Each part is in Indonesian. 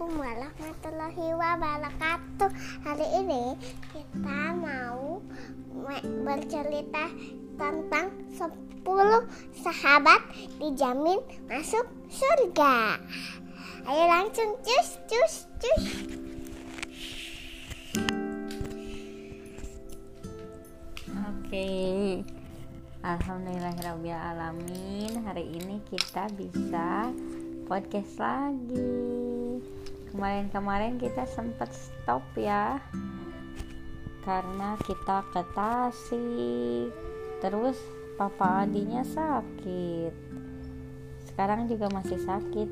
Assalamualaikum warahmatullahi wabarakatuh. Hari ini kita mau bercerita tentang 10 sahabat dijamin masuk surga. Ayo langsung cus cus cus. Oke. Alhamdulillahirrahmanirrahim Hari ini kita bisa podcast lagi kemarin-kemarin kita sempat stop ya. Karena kita ke Tasik. Terus papa adinya sakit. Sekarang juga masih sakit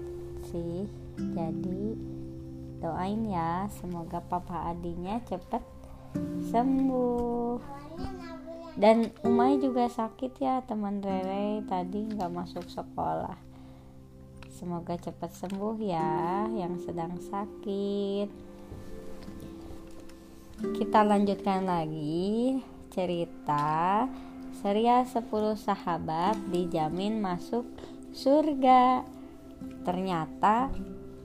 sih. Jadi doain ya. Semoga papa adinya cepet sembuh. Dan Umay juga sakit ya teman Rere. Tadi nggak masuk sekolah Semoga cepat sembuh ya yang sedang sakit. Kita lanjutkan lagi cerita Seria 10 sahabat dijamin masuk surga. Ternyata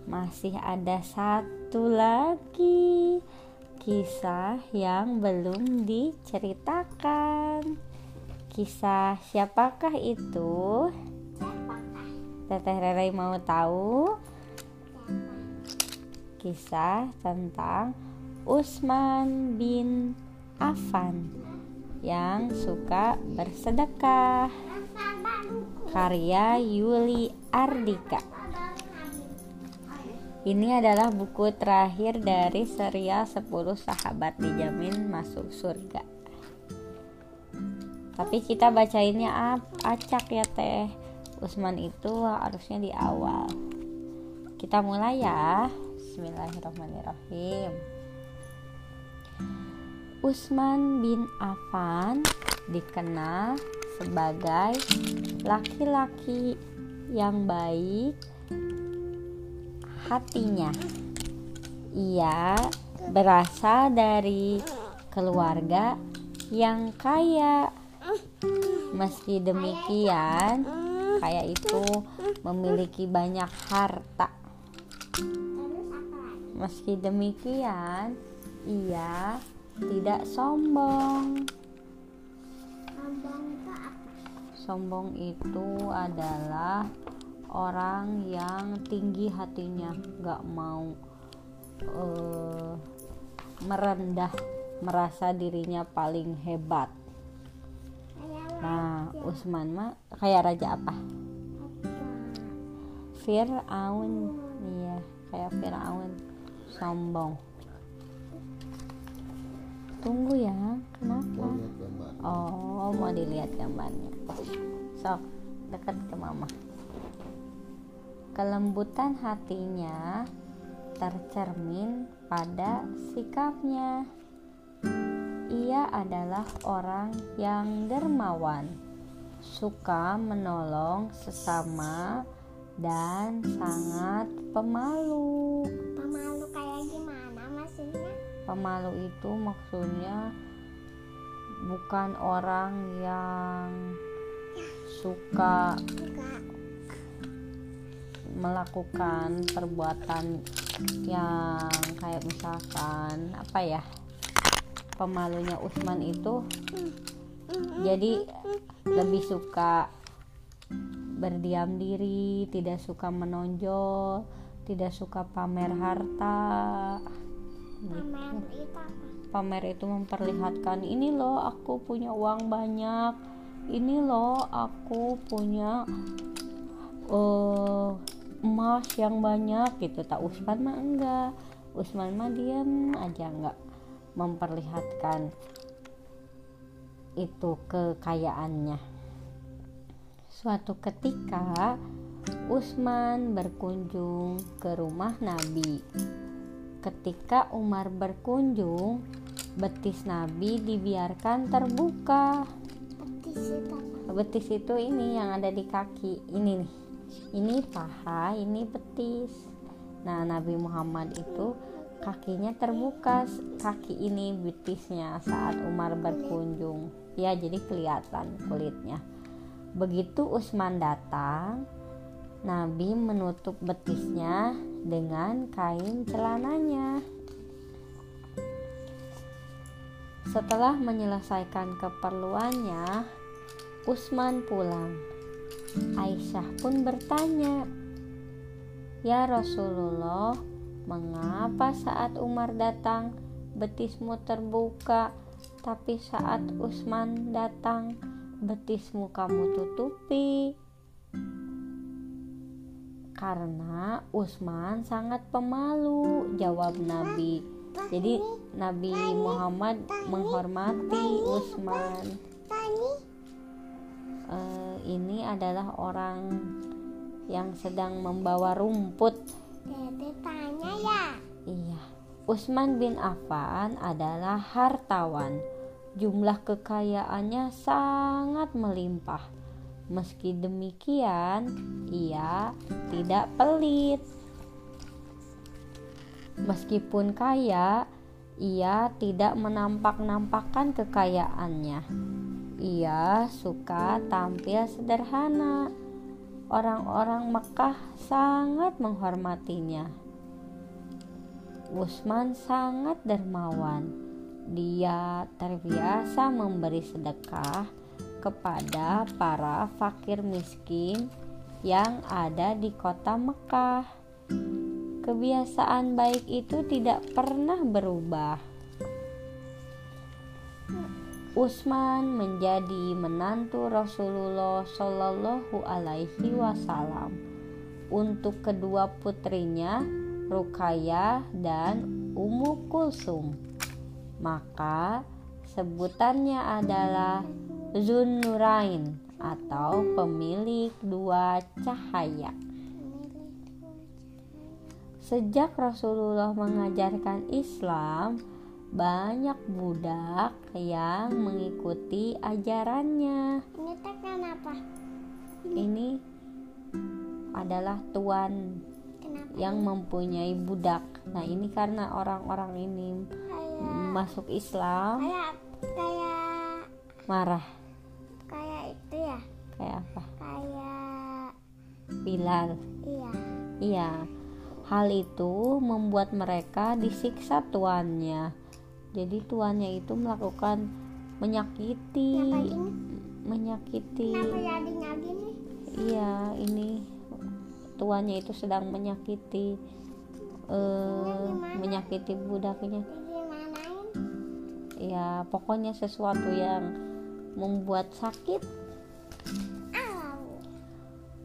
masih ada satu lagi kisah yang belum diceritakan. Kisah siapakah itu? Teteh Rere mau tahu? Kisah tentang Usman bin Affan yang suka bersedekah. Karya Yuli Ardika. Ini adalah buku terakhir dari serial 10 sahabat dijamin masuk surga. Tapi kita bacainnya acak ya teh Usman itu harusnya di awal. Kita mulai ya. Bismillahirrahmanirrahim. Usman bin Affan dikenal sebagai laki-laki yang baik hatinya. Ia berasal dari keluarga yang kaya. Meski demikian kaya itu memiliki banyak harta. Meski demikian, ia tidak sombong. Sombong itu adalah orang yang tinggi hatinya, gak mau uh, merendah, merasa dirinya paling hebat. Nah, Usman mah kayak raja apa? Fir'aun. Iya, kayak Fir'aun. Sombong. Tunggu ya, kenapa? Oh, mau dilihat gambarnya. Sok, dekat ke mama. Kelembutan hatinya tercermin pada sikapnya ia adalah orang yang dermawan, suka menolong sesama, dan sangat pemalu. Pemalu kayak gimana maksudnya? Pemalu itu maksudnya bukan orang yang suka melakukan perbuatan yang kayak misalkan apa ya pemalunya Usman itu jadi lebih suka berdiam diri, tidak suka menonjol, tidak suka pamer harta. Gitu. Pamer itu memperlihatkan ini loh aku punya uang banyak, ini loh aku punya uh, emas yang banyak gitu. Tak Usman mah enggak, Usman mah diam aja enggak memperlihatkan itu kekayaannya. Suatu ketika Usman berkunjung ke rumah Nabi. Ketika Umar berkunjung, betis Nabi dibiarkan terbuka. Betis itu, betis itu ini yang ada di kaki. Ini nih. Ini paha, ini betis. Nah, Nabi Muhammad itu kakinya terbuka kaki ini betisnya saat Umar berkunjung ya jadi kelihatan kulitnya begitu Usman datang Nabi menutup betisnya dengan kain celananya. Setelah menyelesaikan keperluannya, Usman pulang. Aisyah pun bertanya, "Ya Rasulullah, mengapa saat Umar datang betismu terbuka, tapi saat Usman datang betismu kamu tutupi?" Karena Usman sangat pemalu, jawab Nabi. Jadi Nabi Muhammad menghormati Usman. Uh, ini adalah orang yang sedang membawa rumput. Dede tanya ya. Iya. Usman bin Affan adalah hartawan. Jumlah kekayaannya sangat melimpah. Meski demikian, ia tidak pelit. Meskipun kaya, ia tidak menampak-nampakkan kekayaannya. Ia suka tampil sederhana. Orang-orang Mekah sangat menghormatinya. Usman sangat dermawan. Dia terbiasa memberi sedekah kepada para fakir miskin yang ada di kota Mekah. Kebiasaan baik itu tidak pernah berubah. Usman menjadi menantu Rasulullah Shallallahu Alaihi Wasallam untuk kedua putrinya Rukayah dan Ummu Kulsum. Maka sebutannya adalah Zunnurain atau pemilik dua cahaya. Sejak Rasulullah mengajarkan Islam, banyak budak yang mengikuti ajarannya. Ini teh kenapa? Ini adalah tuan Kenapa? yang mempunyai budak. Nah, ini karena orang-orang ini masuk Islam kayak kayak marah. kayak itu ya. Kayak apa? Kayak Bilal. iya. Iya. Hal itu membuat mereka disiksa tuannya. Jadi tuannya itu melakukan menyakiti, menyakiti. Iya, ini tuannya itu sedang menyakiti eh menyakiti budaknya. Ya, pokoknya sesuatu yang membuat sakit.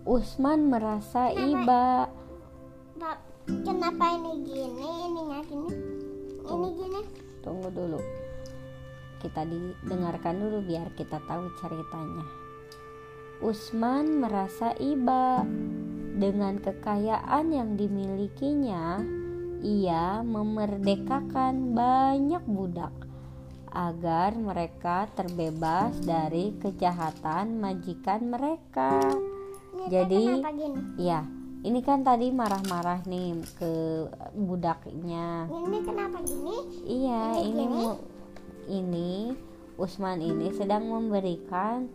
Usman merasa Kenapa? iba. Kenapa ini gini? Ininya gini? Ini gini? Tunggu dulu. Kita didengarkan dulu biar kita tahu ceritanya. Usman merasa iba dengan kekayaan yang dimilikinya. Ia memerdekakan banyak budak agar mereka terbebas dari kejahatan majikan mereka. Ini teh Jadi? Ya, ini kan tadi marah-marah nih ke budaknya. Ini kenapa gini? Iya, Ini ini gini? ini Usman ini sedang memberikan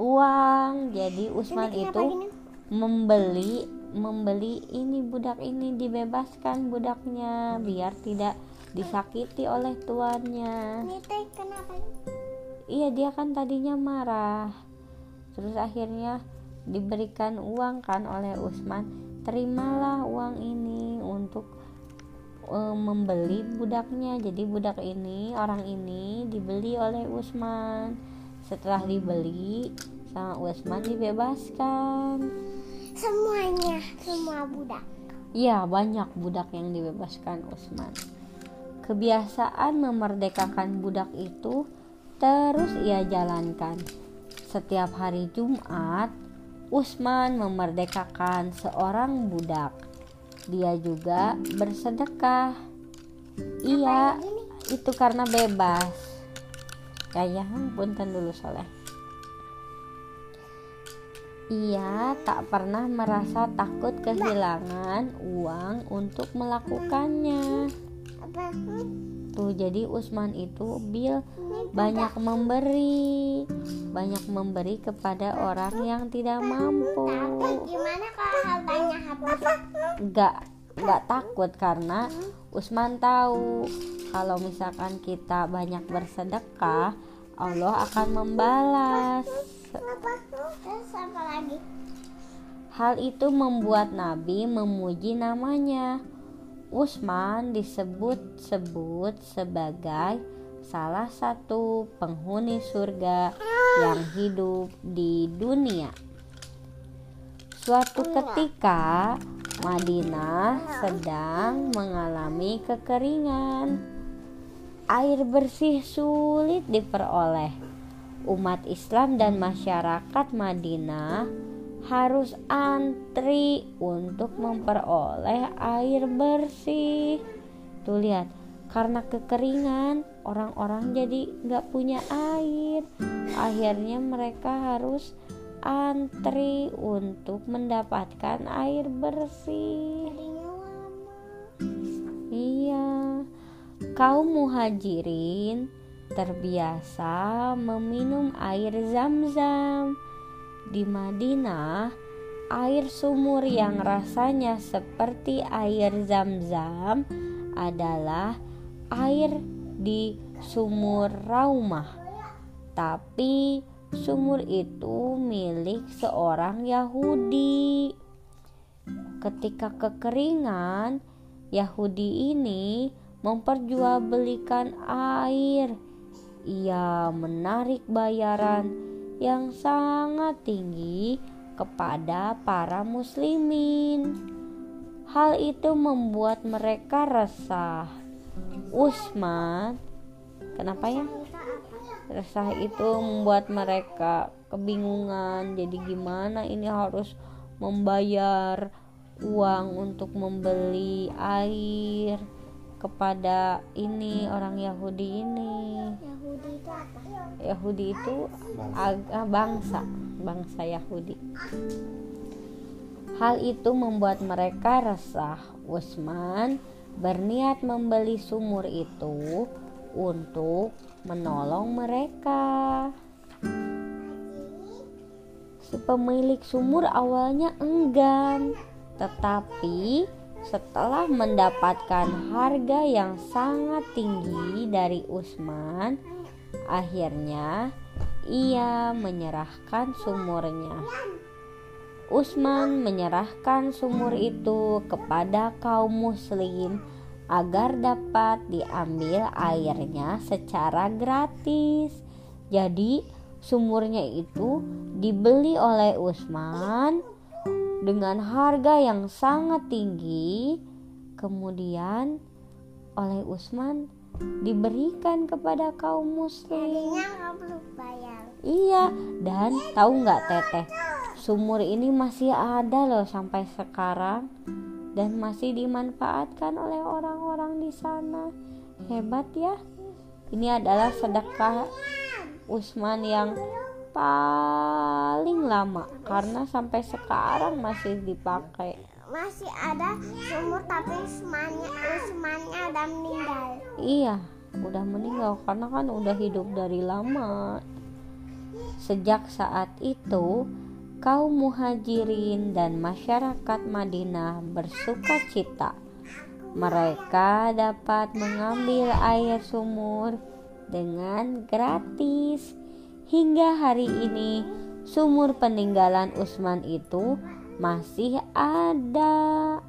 uang. Jadi Usman ini itu gini? membeli membeli ini budak ini dibebaskan budaknya biar tidak disakiti oleh tuannya. Kenapa? Iya, dia kan tadinya marah. Terus akhirnya diberikan uang kan oleh Usman. Terimalah uang ini untuk eh, membeli budaknya. Jadi budak ini, orang ini dibeli oleh Usman. Setelah dibeli sama Usman dibebaskan. Semuanya, semua budak. Iya, banyak budak yang dibebaskan Usman. Kebiasaan memerdekakan budak itu terus ia jalankan. Setiap hari Jumat, Usman memerdekakan seorang budak. Dia juga bersedekah. Iya, itu karena bebas. Ya, ya, punten dulu soleh. Ia tak pernah merasa takut kehilangan uang untuk melakukannya. Tuh, jadi Usman itu Bil banyak memberi, banyak memberi kepada orang yang tidak mampu. Gimana kalau banyak? Enggak, takut karena Usman tahu kalau misalkan kita banyak bersedekah Allah akan membalas Terus apa lagi? Hal itu membuat Nabi memuji namanya. Usman disebut-sebut sebagai salah satu penghuni surga yang hidup di dunia. Suatu ketika Madinah sedang mengalami kekeringan. Air bersih sulit diperoleh. Umat Islam dan masyarakat Madinah harus antri untuk memperoleh air bersih. Tuh lihat, karena kekeringan orang-orang jadi nggak punya air. Akhirnya mereka harus antri untuk mendapatkan air bersih. Iya, kaum muhajirin terbiasa meminum air zam-zam. Di Madinah, air sumur yang rasanya seperti air zam-zam adalah air di sumur Raumah. Tapi sumur itu milik seorang Yahudi. Ketika kekeringan, Yahudi ini memperjualbelikan air. Ia menarik bayaran yang sangat tinggi kepada para muslimin. Hal itu membuat mereka resah. Usman, kenapa ya? Resah itu membuat mereka kebingungan. Jadi gimana ini harus membayar uang untuk membeli air kepada ini orang Yahudi ini. Yahudi itu apa? Yahudi itu agak bangsa, bangsa Yahudi. Hal itu membuat mereka resah. Usman berniat membeli sumur itu untuk menolong mereka. Si pemilik sumur awalnya enggan, tetapi setelah mendapatkan harga yang sangat tinggi dari Usman, akhirnya ia menyerahkan sumurnya. Usman menyerahkan sumur itu kepada kaum muslim agar dapat diambil airnya secara gratis. Jadi, sumurnya itu dibeli oleh Usman dengan harga yang sangat tinggi. Kemudian, oleh Usman diberikan kepada kaum muslim. Iya, dan tahu nggak Teteh, sumur ini masih ada loh sampai sekarang dan masih dimanfaatkan oleh orang-orang di sana. Hebat ya. Ini adalah sedekah Usman yang paling lama karena sampai sekarang masih dipakai. Masih ada sumur tapi Usmannya Usmannya udah meninggal. Iya, udah meninggal karena kan udah hidup dari lama. Sejak saat itu, kaum muhajirin dan masyarakat Madinah bersuka cita. Mereka dapat mengambil air sumur dengan gratis. Hingga hari ini, sumur peninggalan Utsman itu masih ada.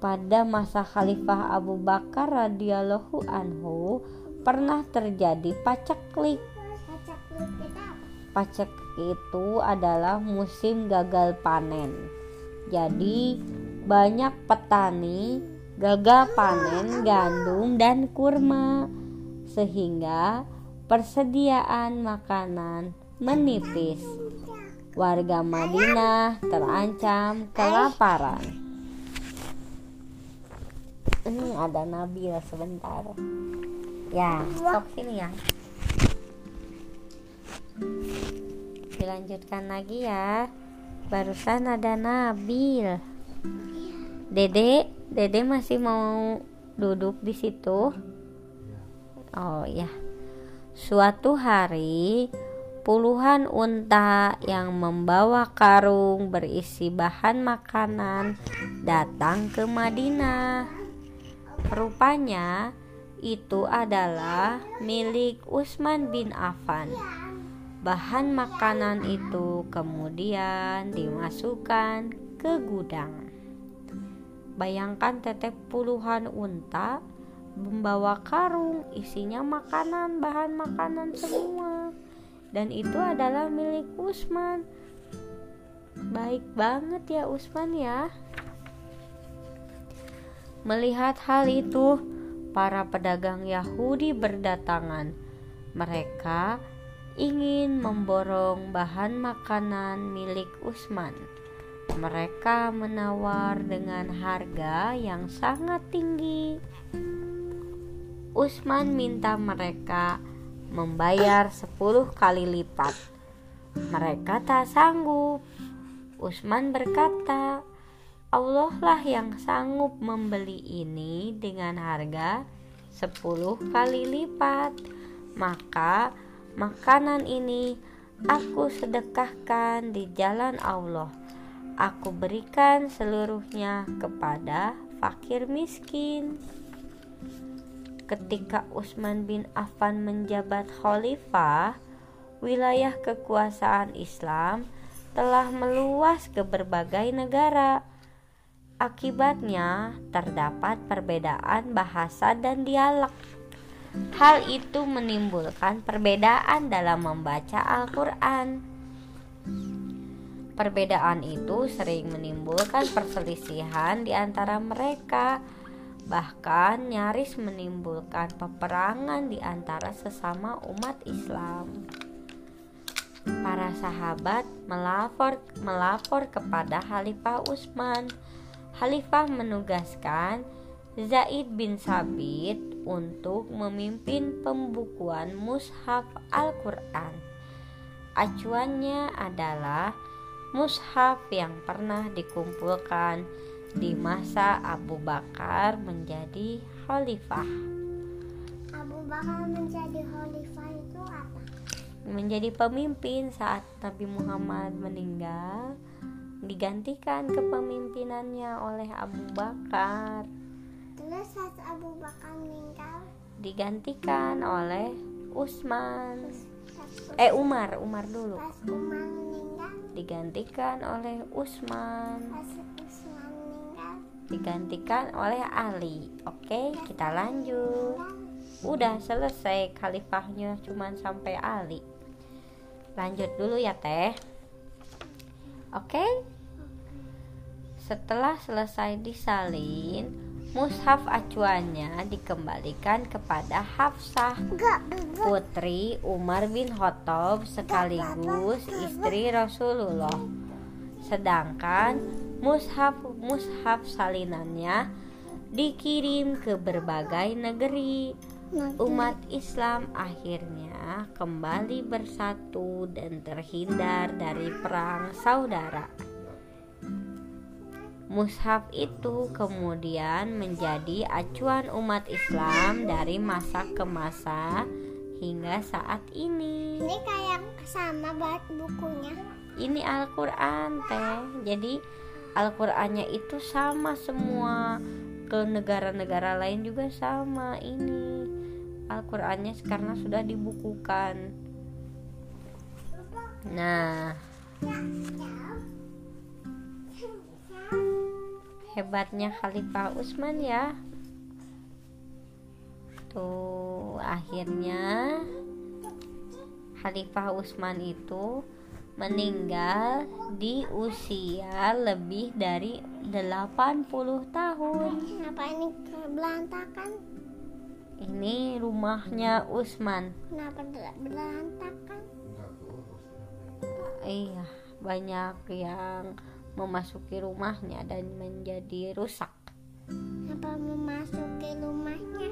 Pada masa Khalifah Abu Bakar radhiyallahu anhu pernah terjadi paceklik. Pacek itu adalah musim gagal panen. Jadi banyak petani gagal panen gandum dan kurma sehingga persediaan makanan menipis. Warga Madinah terancam kelaparan. Ini ada Nabila sebentar. Ya, stop sini ya. Dilanjutkan lagi ya. Barusan ada Nabil. Dede, Dede masih mau duduk di situ? Oh ya. Suatu hari puluhan unta yang membawa karung berisi bahan makanan datang ke Madinah. Rupanya itu adalah milik Utsman bin Affan. Bahan makanan itu kemudian dimasukkan ke gudang. Bayangkan teteh puluhan unta membawa karung isinya makanan, bahan makanan semua. Dan itu adalah milik Usman. Baik banget ya Usman ya. Melihat hal itu, para pedagang Yahudi berdatangan. Mereka ingin memborong bahan makanan milik Usman. Mereka menawar dengan harga yang sangat tinggi. Usman minta mereka membayar 10 kali lipat. Mereka tak sanggup. Usman berkata, Allah lah yang sanggup membeli ini dengan harga 10 kali lipat. Maka makanan ini aku sedekahkan di jalan Allah. Aku berikan seluruhnya kepada fakir miskin ketika Utsman bin Affan menjabat khalifah, wilayah kekuasaan Islam telah meluas ke berbagai negara. Akibatnya, terdapat perbedaan bahasa dan dialek. Hal itu menimbulkan perbedaan dalam membaca Al-Quran. Perbedaan itu sering menimbulkan perselisihan di antara mereka bahkan nyaris menimbulkan peperangan di antara sesama umat Islam. Para sahabat melapor melapor kepada Khalifah Utsman. Khalifah menugaskan Zaid bin Sabit untuk memimpin pembukuan mushaf Al-Qur'an. Acuannya adalah mushaf yang pernah dikumpulkan di masa Abu Bakar menjadi khalifah. Abu Bakar menjadi khalifah itu apa? Menjadi pemimpin saat Nabi Muhammad meninggal, digantikan kepemimpinannya oleh Abu Bakar. Terus saat Abu Bakar meninggal, digantikan oleh Utsman. pas, Eh Umar, Umar dulu. pas Umar meninggal, Digantikan oleh Utsman. pas meninggal, Digantikan oleh Ali. Oke, kita lanjut. Udah selesai khalifahnya cuman sampai Ali. Lanjut dulu ya teh. Oke. Setelah selesai disalin, mushaf acuannya dikembalikan kepada Hafsah, putri Umar bin Khattab sekaligus istri Rasulullah. Sedangkan mushaf mushaf salinannya dikirim ke berbagai negeri umat Islam akhirnya kembali bersatu dan terhindar dari perang saudara. Mushaf itu kemudian menjadi acuan umat Islam dari masa ke masa hingga saat ini. Ini kayak sama buat bukunya. Ini Al-Qur'an teh. Jadi Al-Qur'annya itu sama semua ke negara-negara lain juga sama ini. Al-Qur'annya karena sudah dibukukan. Nah, hebatnya Khalifah Utsman ya. Tuh, akhirnya Khalifah Utsman itu meninggal di usia lebih dari 80 tahun. Kenapa ini berantakan? Ini rumahnya Utsman. Kenapa ber- berantakan? Iya, banyak yang memasuki rumahnya dan menjadi rusak. Kenapa memasuki rumahnya?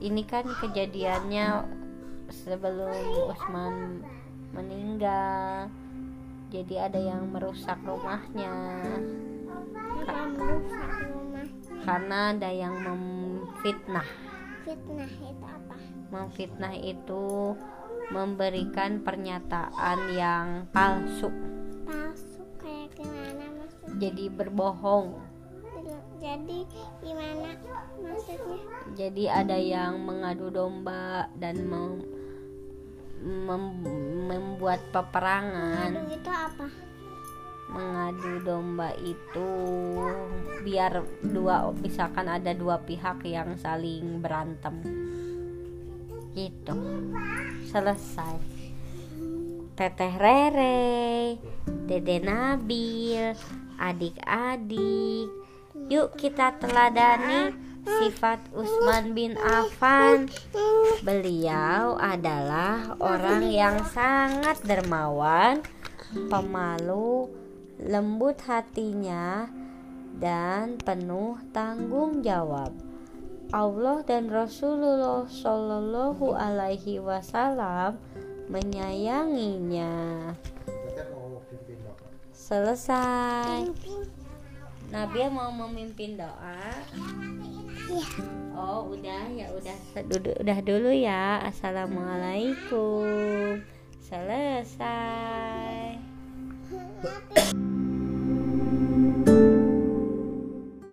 Ini kan kejadiannya sebelum Utsman meninggal. Jadi ada yang merusak rumahnya Kenapa merusak rumah? karena ada yang memfitnah. Fitnah itu apa? Memfitnah itu memberikan pernyataan yang palsu palsu kayak gimana maksudnya jadi berbohong jadi gimana maksudnya jadi ada yang mengadu domba dan mem- mem- membuat peperangan. Aduh itu apa? Mengadu domba itu biar dua misalkan ada dua pihak yang saling berantem. Gitu. Selesai. Teteh rere dede nabil adik-adik. Yuk kita teladani sifat Usman bin Affan beliau adalah orang yang sangat dermawan pemalu lembut hatinya dan penuh tanggung jawab. Allah dan Rasulullah Shallallahu Alaihi Wasallam menyayanginya. Selesai. Nabi mau memimpin doa. Oh udah ya udah udah dulu ya. Assalamualaikum. Selesai.